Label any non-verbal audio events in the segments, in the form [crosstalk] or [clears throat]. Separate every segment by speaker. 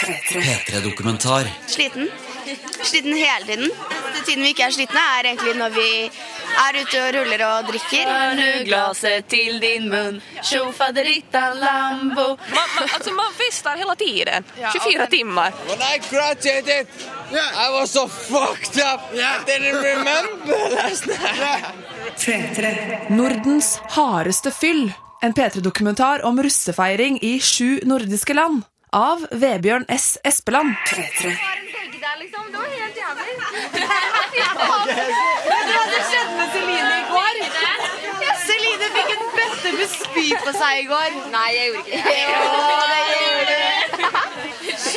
Speaker 1: P3-dokumentar.
Speaker 2: Sliten. Sliten hele tiden. Den tiden vi ikke er slitne, er egentlig når vi er ute og ruller og drikker.
Speaker 3: nu glaset til din munn? mun Tjofaderittan Lambo
Speaker 4: Man, man, altså, man fester hele tiden. 24 timer.
Speaker 5: When I graduated, I was so fucked up. I didn't remember last night.
Speaker 6: Nordens hardeste fyll. En P3-dokumentar om russefeiring i sju nordiske land. Av Vebjørn S. Espeland.
Speaker 2: Celine fikk en bøtte med spy på seg i går.
Speaker 3: Nei, jeg gjorde ikke det
Speaker 2: Jo, det gjorde du. [laughs]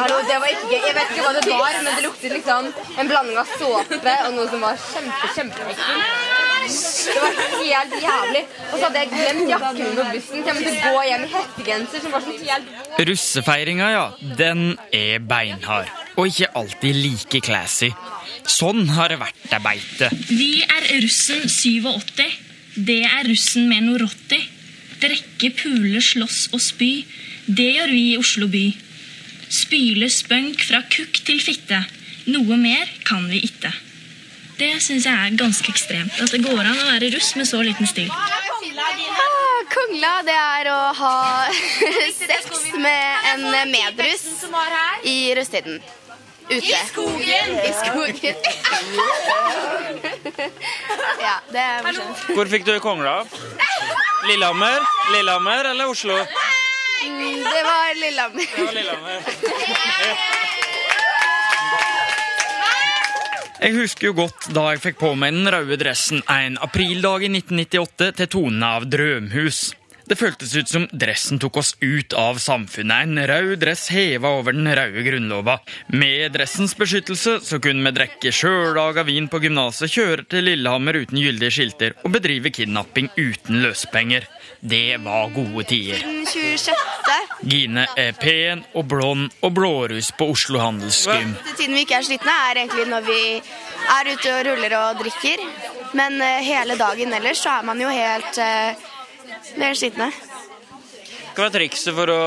Speaker 3: Hallo, det var ikke gøy. Jeg vet ikke hva det var, men det luktet liksom en blanding av såpe og noe som var kjempe, kjempeekkelt. Det var helt jævlig. Og så hadde jeg glemt jakken min på bussen. Så jeg måtte gå hjem i hettegenser som var sånn helt
Speaker 7: Russefeiringa, ja, den er beinhard. Og ikke alltid like classy. Sånn har det vært ei beite.
Speaker 8: Vi er russen 87. Det er russen med noe rått i. Drikke, pule, slåss og spy. Det gjør vi i Oslo by. Spyle spønk fra kukk til fitte. Noe mer kan vi ikke. Det syns jeg er ganske ekstremt. At det går an å være russ med så liten stil.
Speaker 2: Ah, Kongla, det er å ha [laughs] sex med en medruss i russetiden. Ute. I skogen! I skogen. [laughs] ja, det er morsomt.
Speaker 7: Hvor fikk du kongla? Lillehammer? Lillehammer eller Oslo?
Speaker 2: Mm, Det var Lillehammer.
Speaker 7: Lillehammer. Jeg husker jo godt da jeg fikk på meg den røde dressen en aprildag i 1998 til tonen av Drømhus. Det føltes ut som dressen tok oss ut av samfunnet. En rød dress heva over den røde grunnlova. Med dressens beskyttelse så kunne vi drikke sjøllaga vin på gymnaset, kjøre til Lillehammer uten gyldige skilter og bedrive kidnapping uten løsepenger. Det var gode tider.
Speaker 2: 26.
Speaker 7: Gine er pen og blond og blårus på Oslo Handelsgym.
Speaker 2: Tiden vi ikke er slitne, er egentlig når vi er ute og ruller og drikker. Men eh, hele dagen ellers så er man jo helt uh, er slitne.
Speaker 7: Hva er trikset for å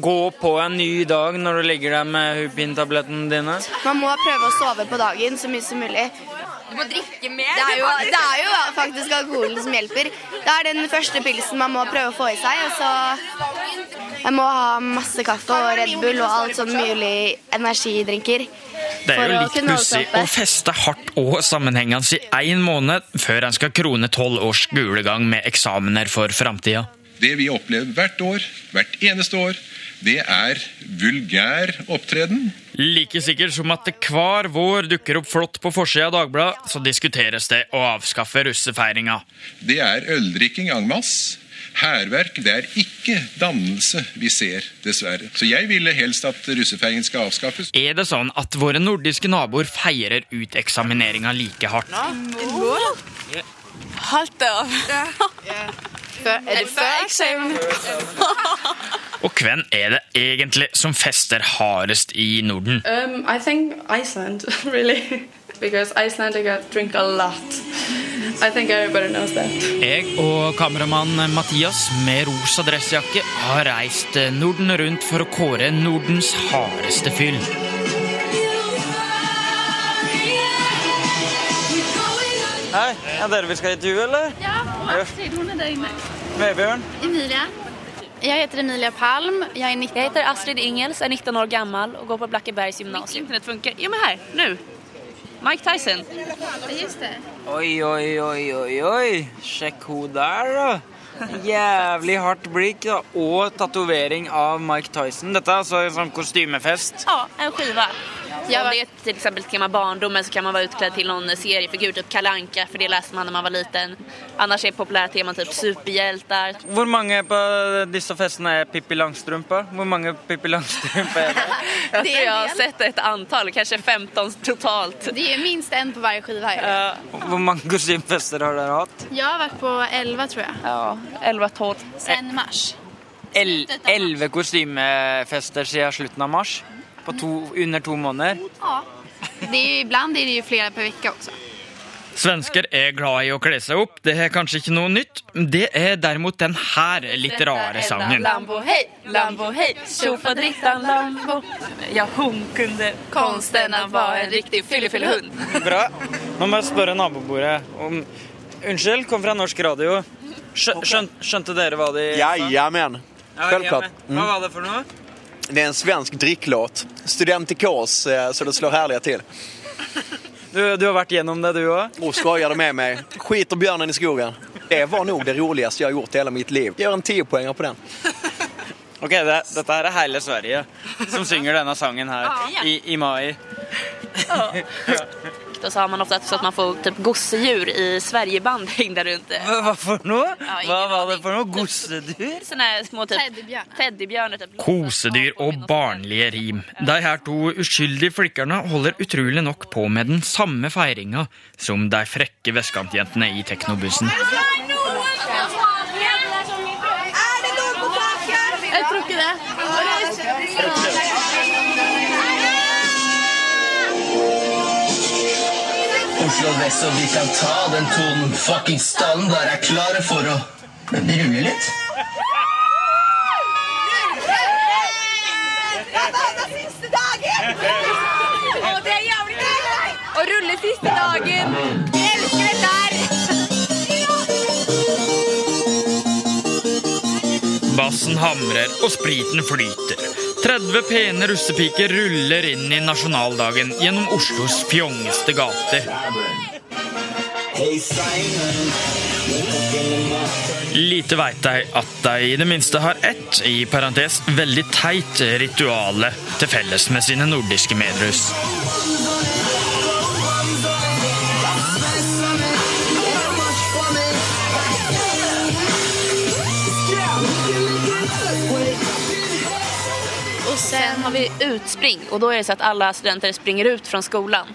Speaker 7: gå på en ny dag når du ligger der med Hupin-tablettene dine?
Speaker 2: Man må prøve å sove på dagen så mye som mulig.
Speaker 3: Du må drikke mer.
Speaker 2: Det er jo, det er jo faktisk alkoholen som hjelper. Det er den første pilsen man må prøve å få i seg. Og så man må ha masse kaffe og Red Bull og alt sånn mulig energidrinker.
Speaker 7: Det er jo litt pussig å feste hardt og sammenhengende i én måned før en skal krone tolv års skolegang med eksamener for framtida.
Speaker 9: Det vi opplever hvert år, hvert eneste år, det er vulgær opptreden.
Speaker 7: Like sikkert som at det hver vår dukker opp flott på forsida av Dagbladet, så diskuteres det å avskaffe russefeiringa.
Speaker 9: Det er øldrikking en masse. Hærverk, det er ikke dannelse vi ser, dessverre. Så jeg ville helst at russefeiringen skal avskaffes.
Speaker 7: Er det sånn at våre nordiske naboer feirer ut eksamineringa like hardt?
Speaker 4: Halt av.
Speaker 3: Er det før eksamen?
Speaker 7: Og hvem er det egentlig som fester hardest i Norden?
Speaker 10: Um, I think Iceland, [laughs] really, because Icelandic drink a lot. I think everybody knows that.
Speaker 7: Jeg og kameramann Mathias med rosa dressjakke har reist Norden rundt for å kåre Nordens hardeste fyll. Hei, er dere vi skal intervjue, eller?
Speaker 8: Ja, og Astrid, hun er der inne.
Speaker 7: Vebjørn?
Speaker 8: Emilia. Jeg heter Emilia Palm. Jeg er 19
Speaker 3: Jeg heter Astrid Ingels, er 19 år gammel og går på Blackebergs gymnasium.
Speaker 4: Internett funker. Jo men her. nu. Mike Tyson.
Speaker 8: Just det.
Speaker 7: Oi, oi, oi, oi, oi. Sjekk hun der, da. Jævlig hardt blikk da. og tatovering av Mike Tyson. Dette er altså en sånn kostymefest.
Speaker 3: Ja, en skiva. Om det är till exempel tema barndomen så kan man vara utklädd till någon seriefigur, typ Kalle Anka, för det läste man när man var liten. Annars är populära teman typ superhjältar.
Speaker 7: Hvor mange på disse festene er Pippi Langstrumpa? Hvor mange Pippi Langstrumpa er det? [laughs]
Speaker 3: Jag tror jag har sett ett antal, kanske 15 totalt.
Speaker 8: Det är minst en på varje skiva. Ja.
Speaker 7: Hvor mange kostymfester har dere hatt?
Speaker 8: Jag har varit på 11 tror jag.
Speaker 3: Ja, 11-12.
Speaker 8: Sen mars.
Speaker 7: El Elleve kostymefester siden slutten av mars? På to, under to måneder?
Speaker 8: Ja. Det er ju- ibland är det jo flere per uke også.
Speaker 7: Svensker er glad i å kle seg opp. Det er kanskje ikke noe nytt. Det er derimot den her litt rare sangen.
Speaker 3: Lambo, hej, Lambo, hej, tjofaderittan Lambo. Ja, hun kunne konsten, var en riktig fyllefyllehund.
Speaker 11: Bra. Nå må jeg spørre nabobordet om Unnskyld, kom fra norsk radio. Skjønte dere hva de
Speaker 12: sa?
Speaker 11: Ja,
Speaker 12: jeg
Speaker 11: mener. Selvklart. Hva var det for noe?
Speaker 12: Det är en svensk dricklåt. Studentikos, Kås, så det slår härliga till.
Speaker 11: Du, du har vært gjennom det, du òg?
Speaker 12: Och skojar du med meg. Skiter bjørnen i skogen. Det var nog det roligaste jeg har gjort i hele mitt liv. Gjør en 10 poäng på den.
Speaker 11: Ok, det, Dette er hele Sverige som synger denne sangen her i, i mai. [laughs]
Speaker 3: Och så har man ofta så att man får typ gosedjur i Sverigeband hängda runt.
Speaker 11: Hva for noe?
Speaker 3: Ja,
Speaker 11: Hva var det for noe? Gosedjur?
Speaker 3: Såna här små typ teddybjörnar. Typ.
Speaker 7: Kosedyr og barnlige rim. De her to uskyldige flikkerne holder utrolig nok på med den samme feiringa som de frekke vestkantjentene i teknobussen.
Speaker 13: Oslo vest, så vi kan ta den tonen. Fucking standard er klare for å rulle litt.
Speaker 3: Å rulle siste dagen. Jeg elsker dette her.
Speaker 7: Bassen hamrer, og spriten flyter. 30 pene russepiker ruller inn i nasjonaldagen gjennom Oslos fjongeste gater. Lite veit de at de i det minste har ett, i parentes, veldig teit rituale til felles med sine nordiske medrus.
Speaker 3: Sen har vi utspring och då är det så att alla studenter springer ut från skolan.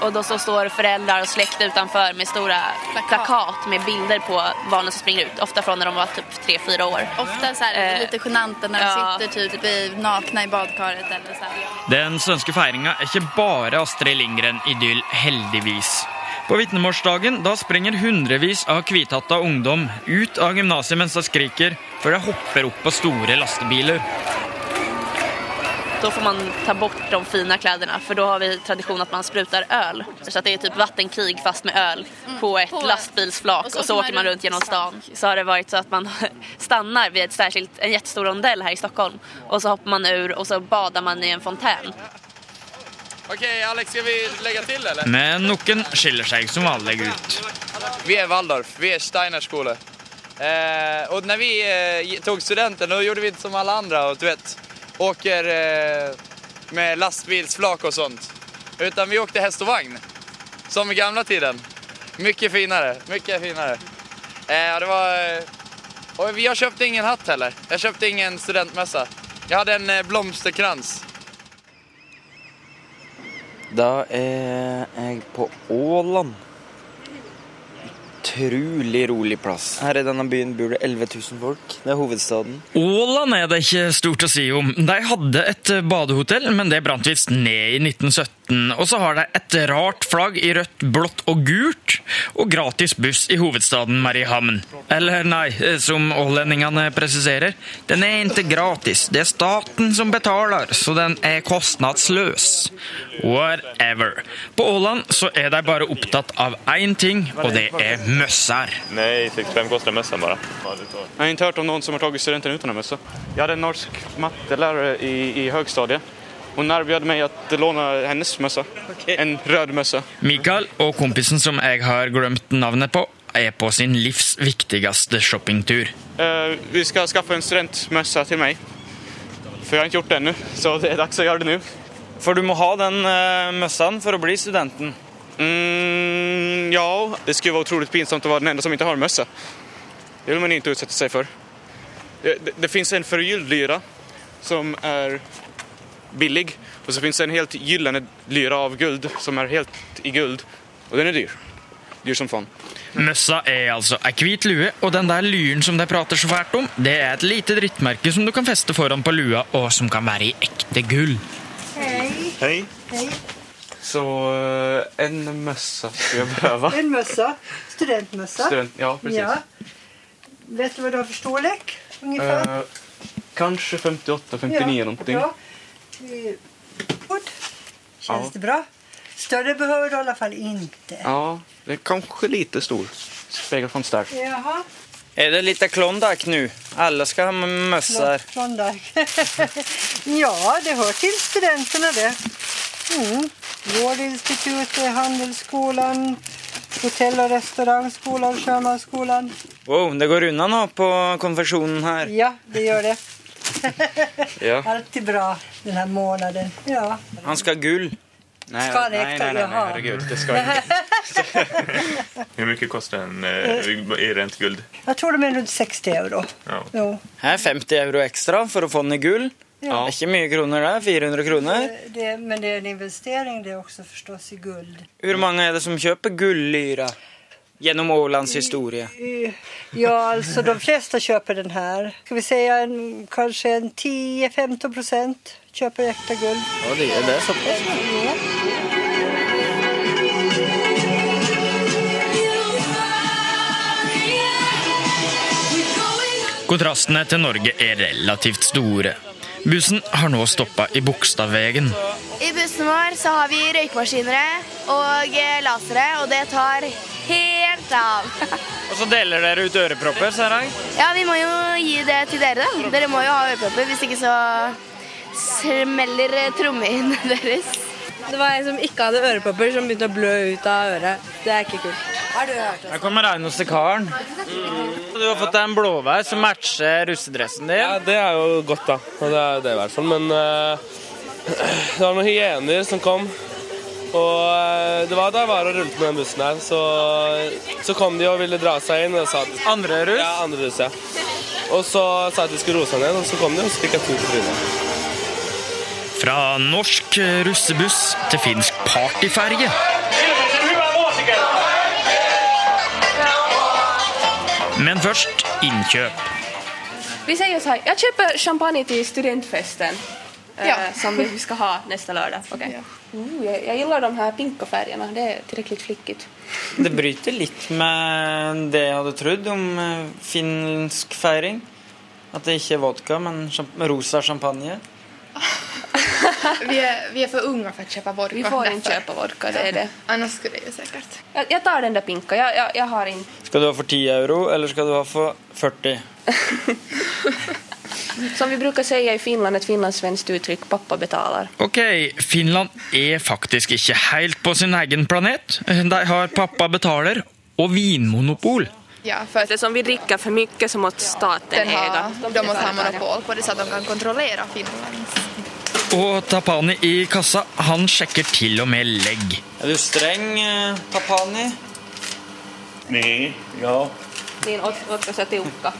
Speaker 3: Och då så står föräldrar och släkt utanför med stora plakat med bilder på barnen som springer ut. Ofta från när de var typ 3-4 år.
Speaker 14: Ofta så här,
Speaker 3: Eh,
Speaker 14: lite genant när
Speaker 3: ja.
Speaker 14: de sitter typ i, nakna i badkaret eller så här.
Speaker 7: Den svenske feiringa er ikke bare Astrid Lindgren-idyll, heldigvis. På vitnemålsdagen da springer hundrevis av hvithatta ungdom ut av gymnaset mens de skriker, før de hopper opp på store lastebiler.
Speaker 3: Då får man ta bort de fina kläderna för då har vi tradition att man sprutar öl. Så att det är typ vattenkrig fast med öl på ett
Speaker 14: På-
Speaker 3: lastbilsflak och
Speaker 14: och
Speaker 3: så,
Speaker 14: så åker
Speaker 3: man
Speaker 14: man
Speaker 3: runt genom stan. Så har det varit så att man [laughs] stannar vid ett särskilt, en jättestor rondell här i Stockholm och så hoppar man ur och så badar man i en fontän.
Speaker 5: Okej, Alex, ska vi lägga till eller?
Speaker 7: Men noen skiller seg som vanlig ut.
Speaker 5: Vi är Waldorf, vi är Steiners skole. Eh, och när vi eh, tog studenten då gjorde vi inte som alla andra och du vet, åker eh, med lastbilsflak och sånt. Utan vi åkte häst och vagn. Som i gamla tiden. Mycket finare, mycket finare. Eh, det var... og och jag köpte ingen hatt heller. Jag köpte ingen studentmössa. Jeg hadde en eh, blomsterkrans.
Speaker 11: Da er jeg på Åland. Utrolig rolig plass. Her i denne byen bor det 11 000 folk. Det er hovedstaden.
Speaker 7: Åland er det ikke stort å si om. De hadde et badehotell, men det brant visst ned i 1917. Og så har de et rart flagg i rødt, blått og gult, og gratis buss i hovedstaden Mariehamn. Eller nei, som ålendingene presiserer, den er ikke gratis. Det er staten som betaler, så den er kostnadsløs. Whatever. På Åland så er de bare opptatt av én ting, og det er møsser.
Speaker 15: Nei, 65 koster møssa bare.
Speaker 16: Jeg har ikke hørt om noen som har tatt studenten uten en møsse. Jeg hade en norsk mattelærer i, i högstadiet. Hon erbjöd meg å låne hennes mössa. En rød møsse.
Speaker 7: Mikael og kompisen som jeg har glemt navnet på, er på sin livs viktigste shoppingtur.
Speaker 16: Uh, vi skal skaffe en studentmøsse til meg. For jeg har ikke gjort det ennå, så det er dags å gjøre det nå.
Speaker 11: For du må ha den uh, møssa for å bli studenten.
Speaker 16: Mm, ja, det skulle være utrolig pinsomt å være den enda som ikke har møsse. Det vil man ikke utsette seg for. Det, det, det fins en förgylld lyra som är billig Og så fins det en helt gyllende lyre av guld som er helt i guld og den er dyr. Dyr som faen.
Speaker 7: Møssa er altså ei hvit lue, og den der lyren som de prater så fælt om, det er et lite drittmerke som du kan feste foran på lua, og som kan være i ekte gull.
Speaker 14: Hei.
Speaker 16: Hei.
Speaker 14: Hei.
Speaker 16: Så eh, en møssa skulle jeg behøve.
Speaker 17: En møssa. Studentmøssa.
Speaker 16: Student, ja, precis.
Speaker 17: Ja. Vet du hva du har for storlek? Ungefär?
Speaker 16: Eh, kanskje 58, 59
Speaker 17: Ja,
Speaker 16: någonting.
Speaker 17: Bra. Good. Känns
Speaker 16: Ja.
Speaker 17: det bra? Större behöver du i alla fall inte.
Speaker 16: Ja, det är kanske lite stor. Spegelfönster.
Speaker 17: Jaha.
Speaker 11: Är det lite Klondike nu? Alla ska ha mössor.
Speaker 17: Klondike. [laughs] ja, det hör till studenterna det. Mm. Vårdinstitutet, Handelsskolan, Hotell och restaurangskolan, Sjömansskolan.
Speaker 11: Wow, det går undan nå på konfessionen här.
Speaker 17: Ja, det gör det.
Speaker 11: Ja. [laughs]
Speaker 17: Alltid bra denne måneden. Ja.
Speaker 11: Han skal ha gull.
Speaker 16: Nei,
Speaker 17: skal det,
Speaker 16: nei,
Speaker 17: nei,
Speaker 16: nei, nei, nej, herregud. Det skal ikke
Speaker 15: Hvor [laughs] mye koster en uh, i rent guld?
Speaker 17: Jeg tror det er rundt 60 euro.
Speaker 15: Ja.
Speaker 17: Jo.
Speaker 11: Her är 50 euro ekstra for å få den i gull.
Speaker 17: Ja.
Speaker 11: Det er ikke mye kroner der. 400 kroner.
Speaker 17: Det, det, men det er en investering det er også, forstås, i guld.
Speaker 11: Hvor mange er det som kjøper guldlyra genom Ålands historia?
Speaker 17: Eh, Ja, altså de fleste kjøper den her. Skal vi si en, kanskje en 10-15 kjøper ekte gull. guld.
Speaker 11: Ja, det er det så pass. Kontrastene til Norge er relativt store. Bussen har nå stoppa i Bogstadvegen.
Speaker 2: I bussen vår så har vi røykmaskinere og eh, lasere, og det tar helt av. [laughs]
Speaker 11: Og så deler dere ut ørepropper, ser jeg.
Speaker 2: Ja, vi må jo gi det til dere, da. Dere må jo ha ørepropper, hvis ikke så smeller eh, trommehinnene [laughs] deres.
Speaker 18: Det var en som ikke hadde ørepropper, som begynte å blø ut av øret. Det er ikke kult. Har du hørt
Speaker 11: Her kommer reneste karen. Du har fått deg en blåveis som matcher russedressen din.
Speaker 19: Ja, det er jo godt, da. Det er det i hvert fall. Men uh, [clears throat] det var noen hyener som kom. Og eh, det var da jeg var og rullet med den bussen her, så, så kom de og ville dra seg inn. Og sa at,
Speaker 11: andre russ?
Speaker 19: Ja, andre russ, ja. Og så sa at de skulle roe seg ned, og så kom de, og så fikk jeg to på trynet.
Speaker 7: Fra norsk russebuss til finsk partyferge. Men først innkjøp.
Speaker 4: Vi sier så här, Jeg kjøper champagne til studentfesten. eh,
Speaker 14: Ja.
Speaker 4: Som vi skal ha neste lørdag. Okay. Ja. Uh, jeg, jeg gillar de her pinka fargene. det er tillräckligt flickigt.
Speaker 11: Det bryter litt med det jeg hadde trodd om eh, finsk feiring. At det ikke er vodka, men rosa champagne. [laughs]
Speaker 14: Vi er, vi er, for unge for å kjøpe vodka.
Speaker 4: Vi får
Speaker 14: ikke
Speaker 4: kjøpe vodka, det er det.
Speaker 14: Annars skulle det jo sikkert.
Speaker 4: Jeg jag tar den der pinka, Jeg, jeg, jeg har inte.
Speaker 11: Skal du ha for 10 euro, eller skal du ha for 40? [laughs]
Speaker 4: Som vi bruker si i Finland, et finlandssvensk uttrykk pappa betaler'.
Speaker 7: Ok, Finland er faktisk ikke helt på sin egen planet. De har pappa betaler og vinmonopol.
Speaker 14: Ja, for det
Speaker 4: som vi drikker for mye, så må staten
Speaker 14: den de må ha monopol på det så de kan kontrollere Finland.
Speaker 7: Og Tapani i kassa, han sjekker til og med legg.
Speaker 11: Er du streng, eh, Tapani?
Speaker 15: Nei, joo.
Speaker 4: Niin, oot, ootko sä tiukka?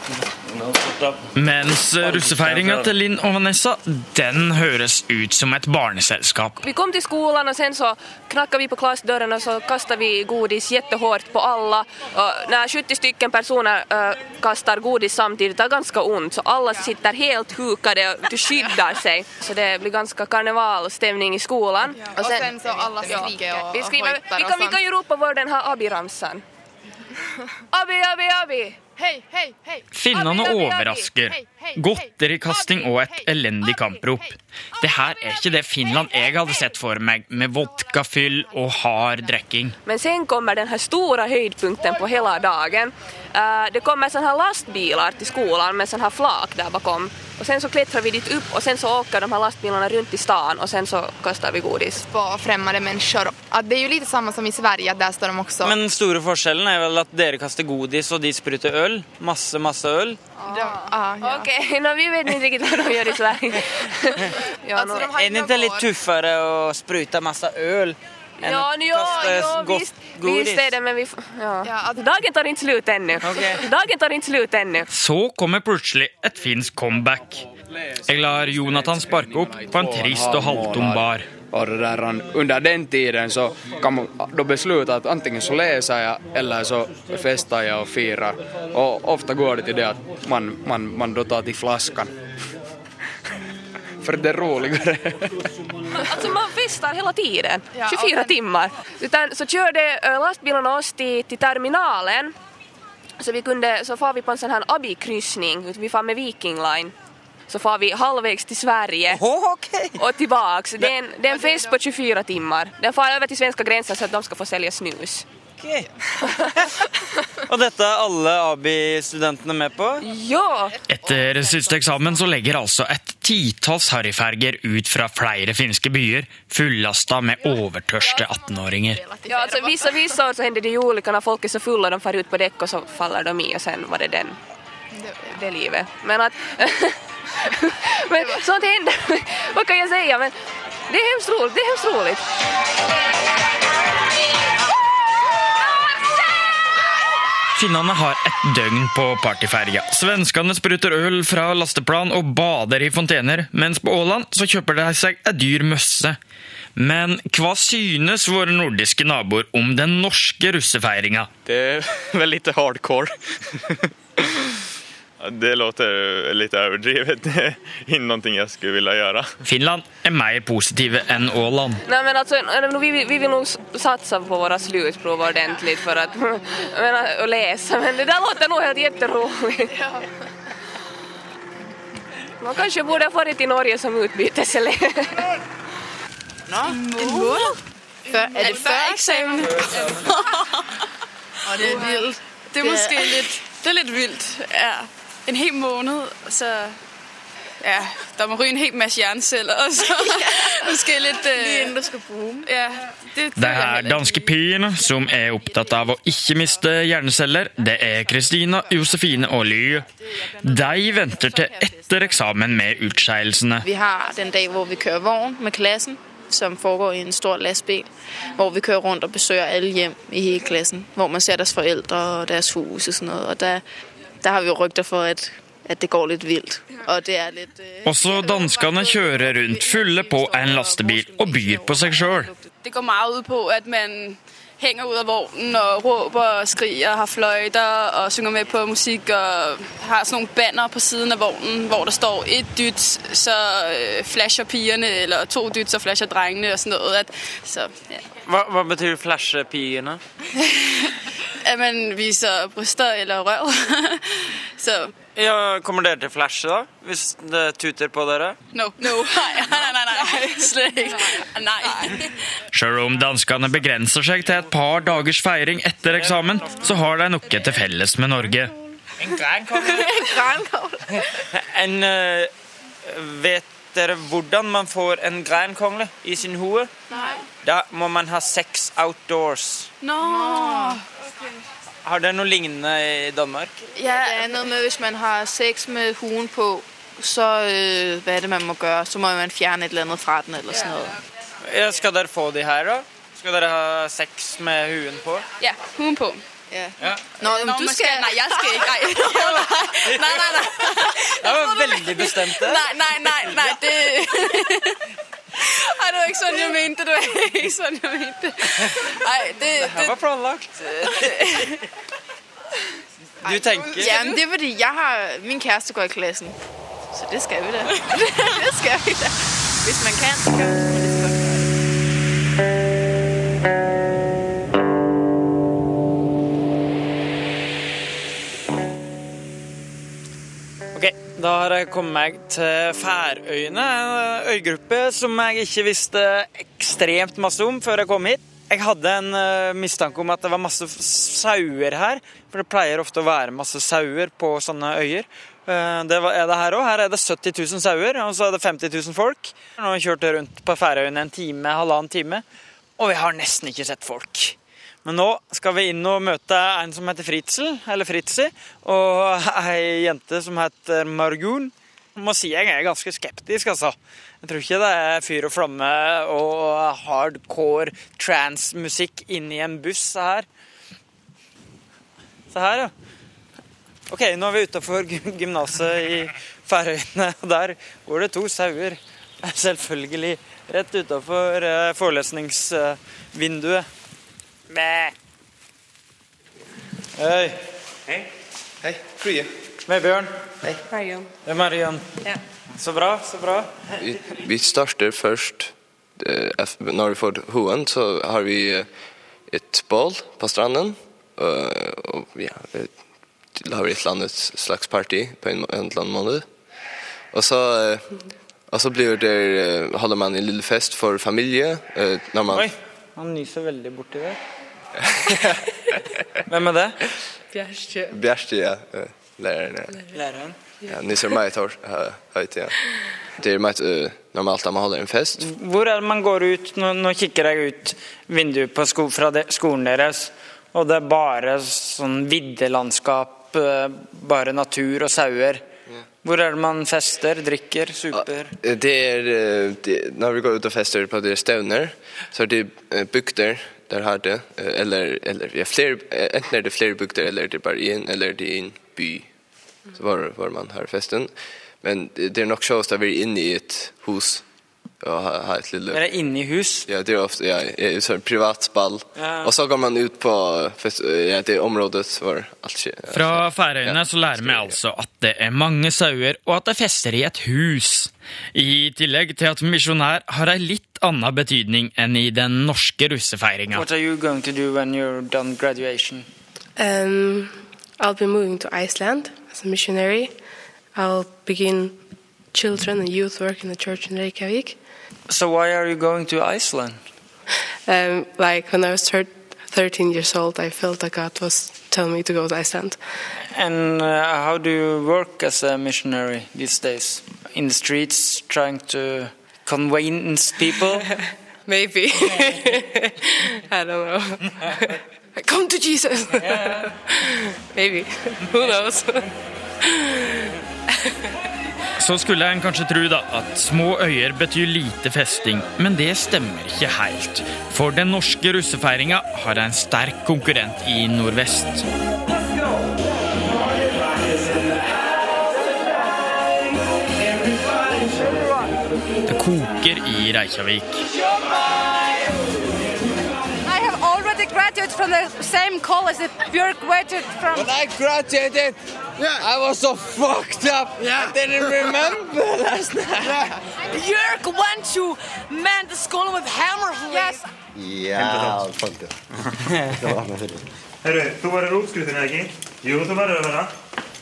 Speaker 15: No, tota,
Speaker 7: Mens russefeiringa til Linn og Vanessa, den høres ut som et barneselskap.
Speaker 4: Vi kom til skolen, og sen så knakka vi på klassedøren, og så kasta vi godis jättehårt på alle. Og når 70 stycken personer uh, kastar godis samtidig, det er ganske ondt, Så alle sitter helt hukade og skyddar seg. Så det blir ganske karnevalstemning i skolen.
Speaker 14: Og sen så alle skriker och,
Speaker 4: Vi,
Speaker 14: och
Speaker 4: skriver, vi, kan, vi kan ju ropa vår den har Abi-ramsan. Abi, Abi, Abi!
Speaker 14: Hei, hei, hei.
Speaker 7: Finnene overrasker. Godterikasting og et elendig kamprop. Det her er ikke det Finland jeg hadde sett for meg, med vodkafyll og hard drikking.
Speaker 4: Men sen kommer den store stora höjdpunkten på hele dagen. Eh, det kommer såna här lastbilar till skolan med såna här flak där bakom. Och sen så klättrar vi dit upp och sen så åker de här lastbilarna runt i stan och sen så kastar vi godis.
Speaker 14: På främmande människor. Att det är ju lite samma som i Sverige, att där står de också.
Speaker 11: Men den store forskjellen er vel at dere kaster godis, og de spruter øl. Masse, masse øl.
Speaker 14: Ah, ja.
Speaker 4: Okej, [laughs] nå, vi vet inte riktigt vad de gör i Sverige. [laughs] ja,
Speaker 14: Alltså, de
Speaker 11: är det ikke litt tuffere å sprute masse øl enn
Speaker 4: Ja, ja, ja
Speaker 11: godt
Speaker 4: visst,
Speaker 11: godis?
Speaker 4: visst är det, men vi... Ja. Dagen tar inte slut ännu. Dagen tar inte slut ännu.
Speaker 7: Så kommer plutselig et finsk comeback. Jeg lar Jonathan sparke opp på en trist og halvtom bar.
Speaker 20: Och det där, under den tiden så kan man då besluta att antingen så läser jag eller så festar jag och firar. Och ofta går det till det att man, man, man då tar till flaskan. [laughs] för det är roligare. [laughs] [laughs]
Speaker 4: Alltså man festar hela tiden,
Speaker 14: Ja,
Speaker 4: 24
Speaker 14: och-
Speaker 4: timmar. Utan så körde lastbilen oss till, till terminalen. Så vi kunde, så far vi på en sån här abikryssning, vi far med Viking Line. Så far vi halvvägs till Sverige och tillbaks. Det är, en, det är en fest på 24 timmar. Den far över till svenska gränsen så att de ska få sälja snus. [laughs]
Speaker 11: Og dette er alle ABI-studentene med på?
Speaker 4: Ja!
Speaker 7: Etter siste eksamen så legger altså et titalls harryferger ut fra flere finske byer, fullasta med overtørste 18-åringer.
Speaker 4: Ja, altså vissa, vissa år så hender det ulike når när folk er så fulla de far ut på dekk, og så faller de i og sen var det den, det livet. Men at [laughs] men sånt händer, [laughs] vad kan jag säga? Men det är hemskt roligt, det är hemskt roligt.
Speaker 7: Finnene har ett døgn på partyferja. Svenskene spruter øl fra lasteplan og bader i fontener, mens på Åland så kjøper de seg ei dyr møsse. Men hva synes våre nordiske naboer om den norske russefeiringa?
Speaker 15: Det er [laughs] vel litt hardcore. [laughs] Det låter litt overdrevet innen noe jeg någonting jag skulle ville gjøre.
Speaker 7: Finland er mer positive enn Åland.
Speaker 4: Nei, men altså, vi, vi vil vill satse på våre slutprøver ordentlig for at, men, å lese, men det der låter nå helt jätteroligt. Man kanskje borde ha farit til Norge som utbyteselev.
Speaker 21: En måned? Før, er det før eksamen? Ja, det er vilt. Det er måske det er litt vildt. Ja. En hel måned, så ja, der må ryge en hel masse hjerneceller, og så [laughs] måske litt uh, Lige inden du skal boome. Ja, det,
Speaker 7: det, er danske pigene som er opptatt av å ikke miste hjerneceller, det er Kristina, Josefine og Ly. De venter til etter eksamen med utskeielsene.
Speaker 22: Vi har den dag, hvor vi kører vogn med klassen, som foregår i en stor lastbil, hvor vi kører rundt og besøker alle hjem i hele klassen, hvor man ser deres foreldre og deres hus og sånn noe. Og der, der har vi jo rykter for, at, at det går litt vilt. Og det er litt Øh,
Speaker 7: Også danskene kjører rundt fulle på en lastebil og byr på seg sjøl.
Speaker 21: det går meget ut på, at man henger ut av vognen og roper og skriger, har fløyter og synger med på musikk og har sånne nogle banner på siden av vognen, hvor det står et dytt, så øh, flasher pigerne, eller to dytt, så flasher drengene og sånn noe. At, så, ja.
Speaker 11: Hva, hva betyr flashe-pigene? [laughs]
Speaker 21: at man viser bryster eller røv. [laughs] så
Speaker 11: Ja, kommer dere til å flashe, da? Hvis det tuter på dere?
Speaker 21: no, no, [laughs] Nei, nei, nei. nej, slet ikke.
Speaker 7: Sjøl om danskene begrenser seg til et par dagers feiring etter eksamen, så har de noe til felles med Norge.
Speaker 11: En grankongle. [laughs] En eh, Vet dere hvordan man får en grankongle i sin hode?
Speaker 21: Nei.
Speaker 11: Da må man ha sex outdoors.
Speaker 21: Nå.
Speaker 11: Har dere noe lignende i Danmark?
Speaker 22: Ja, det er noe med, hvis man har sex med huen på, så øh, hva er det, man må gjøre? Så må man fjerne et eller annet fra den eller sånn noget.
Speaker 11: Ja, skal dere få de her, da? Skal dere ha sex med huen på?
Speaker 21: Ja, huen på.
Speaker 22: Ja.
Speaker 11: Ja.
Speaker 22: Nå,
Speaker 21: Nå,
Speaker 22: du skal...
Speaker 21: Nei, jeg skal ikke. Nei, [laughs] nei, nei. nej.
Speaker 11: Det var veldig bestemt, det.
Speaker 21: Nei, nei, nei. nei. det... Ej, det var ikke sånn jeg mente. Det var ikke sånn jeg mente. Nei, det...
Speaker 11: Det her var planlagt. Du tenker
Speaker 22: Ja, men det er fordi, jeg har... Min kjæreste går i klassen. Så det skal vi da. [laughs] det skal vi da. Hvis man kan.
Speaker 11: Da har jeg kommet meg til Færøyene, en øygruppe som jeg ikke visste ekstremt masse om før jeg kom hit. Jeg hadde en eh, mistanke om at det var masse sauer her, for det pleier ofte å være masse sauer på sånne øyer. Eh, Det er det her òg. Her er det 70 000 sauer, og så er det 50 000 folk. Nå har vi kjørt rundt på Færøyene en time, halvannen time, og vi har nesten ikke sett folk. Men nå skal vi inn og møte en som heter Fritzel, eller Fritzi, og ei jente som heter Margun. Jeg må si jeg er ganske skeptisk, altså. Jeg tror ikke det er fyr og flamme og hardcore trans-musikk inni en buss her. Se her, ja. Ok, nå er vi utafor gymnaset i Færøyene, der går det to sauer. Selvfølgelig. Rett utafor forelesningsvinduet. Bæ. Hei.
Speaker 23: Hei. Frye.
Speaker 11: Vebjørn.
Speaker 23: Hei.
Speaker 11: Det er Marion.
Speaker 23: Ja.
Speaker 11: Så bra, så bra.
Speaker 23: Vi, vi starter først eh, Når vi får hoen, så har vi eh, et bål på stranden. Og, og ja, da har vi et eller annet slags party på en, en eller annen måned. Og så, eh, og så blir det, eh, holder man en lille fest for familie. eh, Når man,
Speaker 11: Oi, han nyser veldig borti der. [laughs] Hvem er det?
Speaker 22: Bjerstjø.
Speaker 23: Ja. eh, Læreren. ja.
Speaker 11: Læreren.
Speaker 23: Ja, Nisser meg tar høyt, ja. Det er meg uh, normalt at man holder en fest.
Speaker 11: Hvor er det man går ut? Nå, nå kikker jeg ut vinduet på sko, fra de, skolen deres, og det er bare sånn viddelandskap, eh, bare natur og sauer. Hvor er det man fester, drikker, super?
Speaker 23: Eh, Det er, det, når vi går ut og fester på de stevner, så er det bukter bygder der har det, eh, eller, eller ja, flere, eh, enten er det flere bygder, eller det er bare en, eller det er en by, så var, var man har festen. Men det, er nok sjåst at vi er inne i et hus, og har, har et lille...
Speaker 11: Dere er inne i hus?
Speaker 23: Ja, det er ofte ja, i et privat spall.
Speaker 11: Ja.
Speaker 23: Og så går man ut på fest, ja, det området hvor alt skjer. ja.
Speaker 7: Fra Færøyene så lærer vi altså at det er mange sauer, og at det fester i et hus. I tillegg til at misjonær har ei litt annen betydning enn i den norske russefeiringa.
Speaker 11: What are you going to do when you're done graduation?
Speaker 6: Um, I'll be moving to Iceland as a missionary. I'll begin children and youth work in the church in Reykjavik.
Speaker 11: So why are you going to Iceland?
Speaker 6: Um, like when I was 13 years old, I felt that God was telling me to go to Iceland.
Speaker 11: And uh, how do you work as a missionary these days? In the streets, trying to convince people? [laughs]
Speaker 6: Maybe. [laughs] I don't know. [laughs] Come to Jesus. Maybe. Who knows?
Speaker 7: Så skulle en kanskje tro da at små øyer betyr lite festing, men det stemmer ikke helt. For den norske russefeiringa har en sterk konkurrent i nordvest. Koker i Reykjavik.
Speaker 24: I have already graduated from the same college that Björk graduated from.
Speaker 5: When I graduated, I was so fucked up. I didn't remember [laughs] last night.
Speaker 24: Björk went to Manda School with Hammersley. Yes.
Speaker 25: Ja, fant det. [laughs] Det var det.
Speaker 26: Ekki?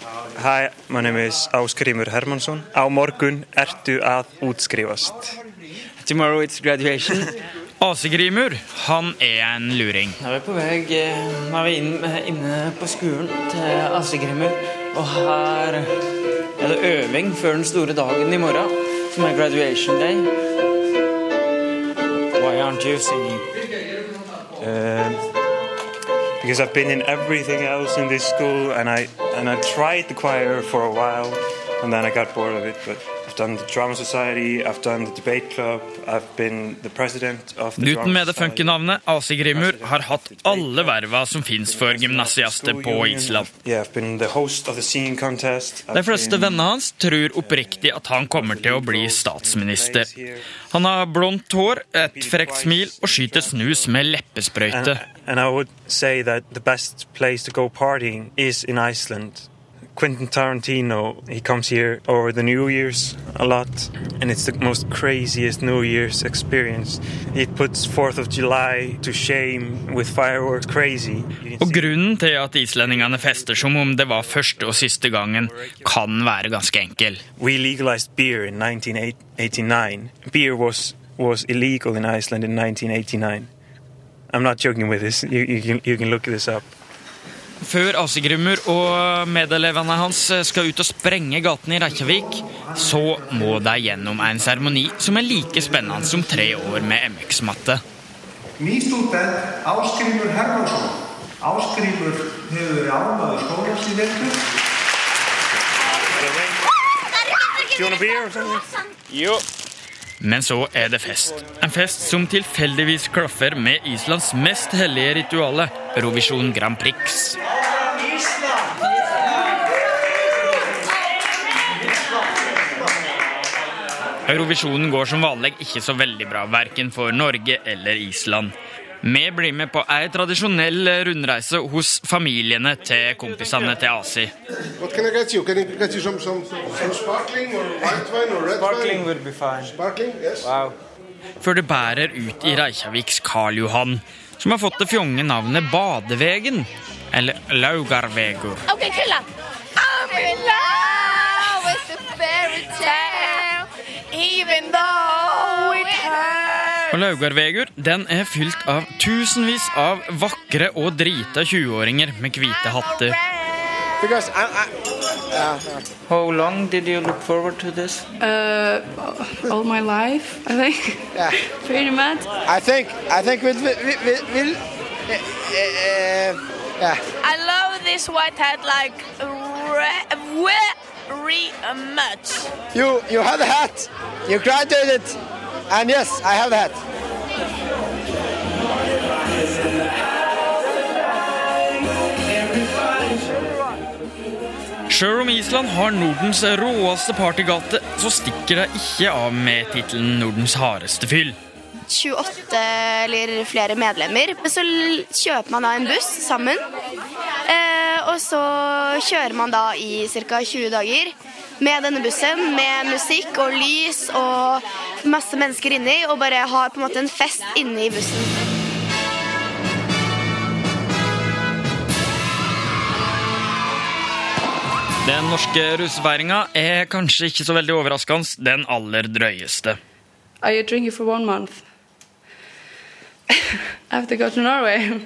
Speaker 26: Hi, my name is Áskrimur Hermansson. Á morgun ertu að útskrifast.
Speaker 11: Tomorrow it's graduation. [laughs]
Speaker 7: Asegrimur, han er en luring.
Speaker 11: Nå er vi på vei eh, Nå er vi inn, inne på skolen til Asegrimur. Og her er det øving før den store dagen i morgen, som er graduation day. Why aren't you singing?
Speaker 26: Uh, because I've been in everything else in this school, and I and I tried the choir for a while, and then I got bored of it. But I've done the drama society, I've done the debate club, I've been the president of the
Speaker 7: Gutten med det funky navnet, Asegrimur, har hatt alle verva som fins for gymnasiaster på Island.
Speaker 26: Yeah, I've been the host of the.
Speaker 7: De fleste vennene hans tror oppriktig at han kommer til å bli statsminister. Han har blondt hår, et frekt smil og skyter snus med leppesprøyte.
Speaker 26: And I would say that the best place to go partying is in Iceland. Quentin Tarantino, he comes here over the New Year's a lot, and it's the most craziest New Year's experience. It puts 4th of July to shame with fireworks crazy.
Speaker 7: Og grunnen til at islendingene fester som om det var første og siste gangen, kan være ganske enkel.
Speaker 26: We legalized beer in 1989. Beer was, was illegal in Iceland in 1989. I'm not joking with this. You, you, can, you can look this up.
Speaker 7: Før Asegrimur og medelevene hans skal ut og sprenge gatene i Reykjavik, så må de gjennom en seremoni som er like spennende som tre år med MX-matte.
Speaker 27: Ný stúdent Áskrimur Hermansson. Áskrimur hefur verið ámaður skólans í vetur.
Speaker 7: Men så er det fest. En fest som tilfeldigvis klaffer med Islands mest hellige rituale, Eurovision Grand Prix. Eurovisjonen går som vanlig ikke så veldig bra, verken for Norge eller Island. Vi blir med på ei tradisjonell rundreise hos familiene til kompisene til Asi.
Speaker 28: Some some, some sparkling or white wine
Speaker 11: Sparkling
Speaker 28: wine?
Speaker 11: would be fine.
Speaker 28: Sparkling, yes.
Speaker 11: Wow.
Speaker 7: Før det bærer ut i Reykjaviks Karl Johan, som har fått det fjonge navnet Badevegen. Eller Laugarvegur.
Speaker 2: Okay, Kulla. I'm in love it's a fairy tale, even though it hurts.
Speaker 7: Og Laugarvegur den er fylt av tusenvis av vakre og drita 20-åringer med hvite hatter.
Speaker 11: Because I, I, yeah. How long did you look forward to this?
Speaker 21: Uh, all my life, I think.
Speaker 29: Yeah. [laughs]
Speaker 21: Pretty much.
Speaker 29: I think I think we'll, we'll, we'll, we'll uh, uh, yeah.
Speaker 30: I love this white hat like re- very much.
Speaker 29: You you have the hat. You graduated, and yes, I have the hat.
Speaker 7: Sjøl om Island har Nordens råeste partygate, så stikker de ikke av med tittelen Nordens hardeste fyll.
Speaker 2: 28 eller flere medlemmer. Så kjøper man da en buss sammen. Eh, og så kjører man da i ca. 20 dager med denne bussen, med musikk og lys og masse mennesker inni, og bare har på en måte en fest inne i bussen.
Speaker 7: Den norske russefeiringa er kanskje ikke så veldig overraskende den aller drøyeste.
Speaker 21: Are you drinking for one month? [laughs] I have to go to Norway.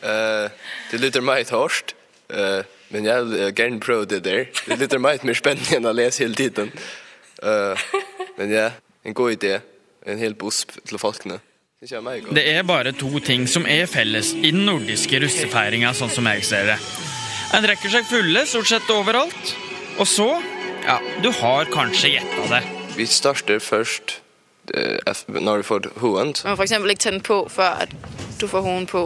Speaker 23: Eh, det eh, men jeg vil gjerne prøve det der. Det lyder meg mer spennende enn å lese hele tiden. Uh, men ja, en god idé. En hel buss til folkene. Det er
Speaker 7: bare to ting som er felles i den nordiske russefeiringa, sånn som jeg ser det. En rekker seg fulle stort sett overalt. Og så Ja, du har kanskje gjetta det.
Speaker 23: Vi starter først eh, når vi får hoen.
Speaker 22: Man må eksempel ikke tenne på, før du får hoen på.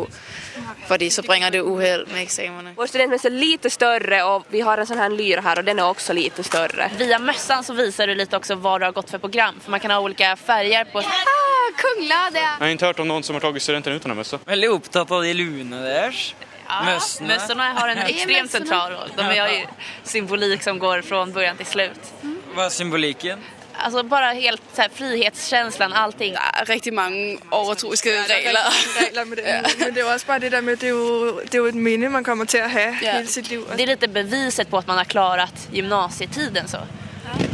Speaker 22: Fordi så bringer det uhell med eksamene.
Speaker 4: Vår studentmess er lite større, og vi har en sånn her lyra her, og den er også lite større.
Speaker 30: Via messen så viser du litt også hva du har gått for program. for man kan ha ulike farger på...
Speaker 2: Ah, kungla, det
Speaker 16: Jeg har ikke hørt om noen som har tatt studenten uten en mössa.
Speaker 11: Veldig opptatt av de luene deres. Møssene.
Speaker 30: Mössorna har en [laughs]
Speaker 22: Ja,
Speaker 30: extremt central roll. De har ju symbolik som går från början till slut.
Speaker 11: Hva er symbolikken?
Speaker 30: Alltså bara helt så här, frihetskänslan, allting.
Speaker 21: Riktig mange overtroiske regler.
Speaker 31: regler med [laughs] det. Men det er også bare det der med, det er jo, det er jo et minne man kommer til å ha
Speaker 30: Ja.
Speaker 31: hele sitt liv.
Speaker 30: Det är lite beviset på att man har klarat gymnasietiden så.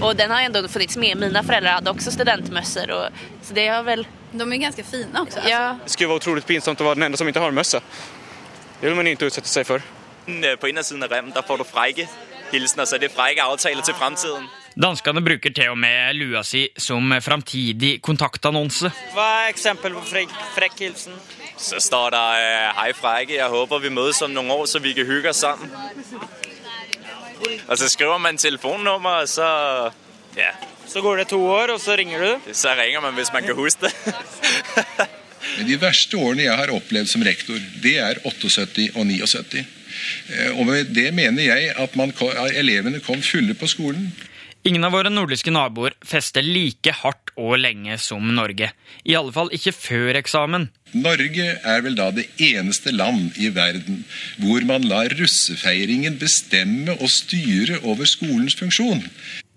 Speaker 30: Och den har ändå funnits med. Mina föräldrar hade också studentmössor och så det har väl...
Speaker 21: De är ganska fina också.
Speaker 30: Ja.
Speaker 16: Det skulle vara otroligt pinsamt att vara den enda som inte har en mössa. Det vil man inte utsette seg for.
Speaker 32: Øh, På innersiden av remmen, der får du frække hilsener, så det er Freike-aftaler til fremtiden.
Speaker 7: Danskene bruker til og med lua si som framtidig kontaktannonse.
Speaker 11: Hva er eksempel på frekk, frekk hilsen?
Speaker 32: Så står det 'Hei, Freike, jeg håper vi møtes om noen år, så vi kan hygge oss sammen. Og så skriver man telefonnummer, og så, ja,
Speaker 11: Så går det to år, og så ringer du?
Speaker 32: så ringer man, hvis man kan huske det. [laughs]
Speaker 9: Men de verste årene jeg har opplevd som rektor, det er 78 og 79. Eh, Og med det mener jeg at man, elevene kom fulle på skolen.
Speaker 7: Ingen av våre nordiske naboer fester like hardt og lenge som Norge. I alle fall ikke før eksamen.
Speaker 9: Norge er vel da det eneste land i verden hvor man lar russefeiringen bestemme og styre over skolens funksjon.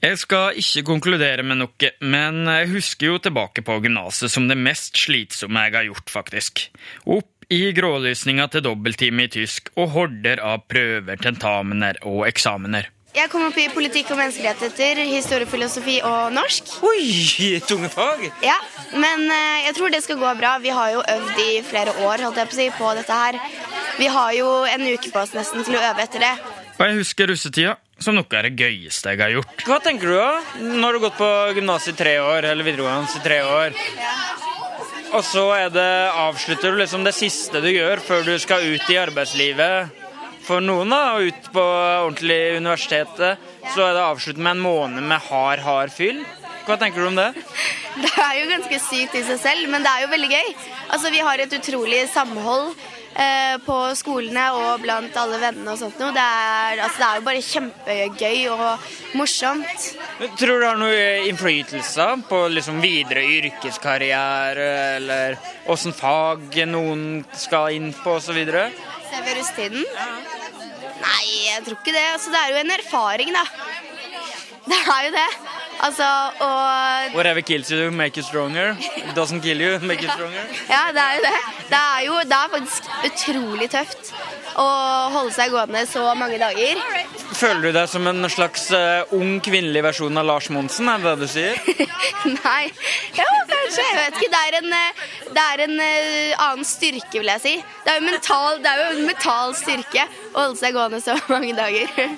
Speaker 7: Jeg skal ikke konkludere med noe, men jeg husker jo tilbake på gymnaset som det mest slitsomme jeg har gjort, faktisk. Opp i grålysninga til dobbelttime i tysk og horder av prøver, tentamener og eksamener.
Speaker 2: Jeg kom opp i politikk og menneskerettigheter, historiefilosofi og norsk.
Speaker 11: Oi, tunge fag!
Speaker 2: Ja, men eh, jeg tror det skal gå bra. Vi har jo øvd i flere år holdt jeg på, å si, på dette her. Vi har jo en uke på oss nesten til å øve etter det.
Speaker 7: Og jeg husker russetida som noe av det gøyeste jeg har gjort.
Speaker 11: Hva tenker du da? Du har gått på gymnas i tre år, eller videregående i tre år, og så er det, avslutter du liksom det siste du gjør før du skal ut i arbeidslivet. For noen da, ut på ordentlig universitetet, så er det avslutt med en måned med hard, hard fyll. Hva tenker du om det? [laughs]
Speaker 2: Det er jo ganske sykt i seg selv, men det er jo veldig gøy. Altså, Vi har et utrolig samhold på skolene og blant alle vennene og sånt noe. Det altså, det er jo bare kjempegøy og morsomt.
Speaker 11: Tror du det har noe innflytelse på liksom videre yrkeskarriere, eller åssen fag noen skal inn på osv.?
Speaker 2: Se ved russetiden? Nei, jeg tror ikke det. Altså, det er jo en erfaring, da. [laughs] Det er jo det. Altså, og
Speaker 11: Whatever kills you, make you stronger. It doesn't kill you, make you stronger. [laughs]
Speaker 2: Ja, det er jo det. Det er jo det er faktisk utrolig tøft å holde seg gående så mange dager.
Speaker 11: Føler du deg som en slags eh, ung kvinnelig versjon av Lars Monsen, er det det du sier? [laughs]
Speaker 2: Nei, ja, kanskje. Jeg vet ikke. Det er en, eh, det er en eh, annen styrke, vil jeg si. Det er jo mental, det er jo en mental styrke å holde seg gående så mange dager.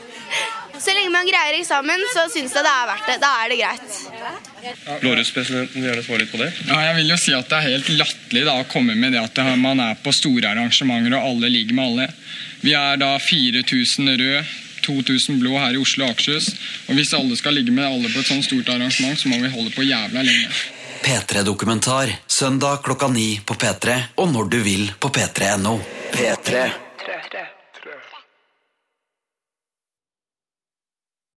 Speaker 2: Så lenge man greier eksamen, så syns jeg det er verdt det. Da er det greit.
Speaker 33: Blårusspresidenten vil gjerne svare litt på det.
Speaker 34: Ja, jeg vil jo si at Det er helt latterlig å komme med det at det, man er på store arrangementer og alle ligger med alle. Vi er da 4000 rød, 2000 blå her i Oslo og Akershus. Og hvis alle skal ligge med alle på et sånt stort arrangement, så må vi holde på jævla lenge.
Speaker 1: P3-dokumentar søndag klokka ni på P3 og når du vil på p3.no. P3.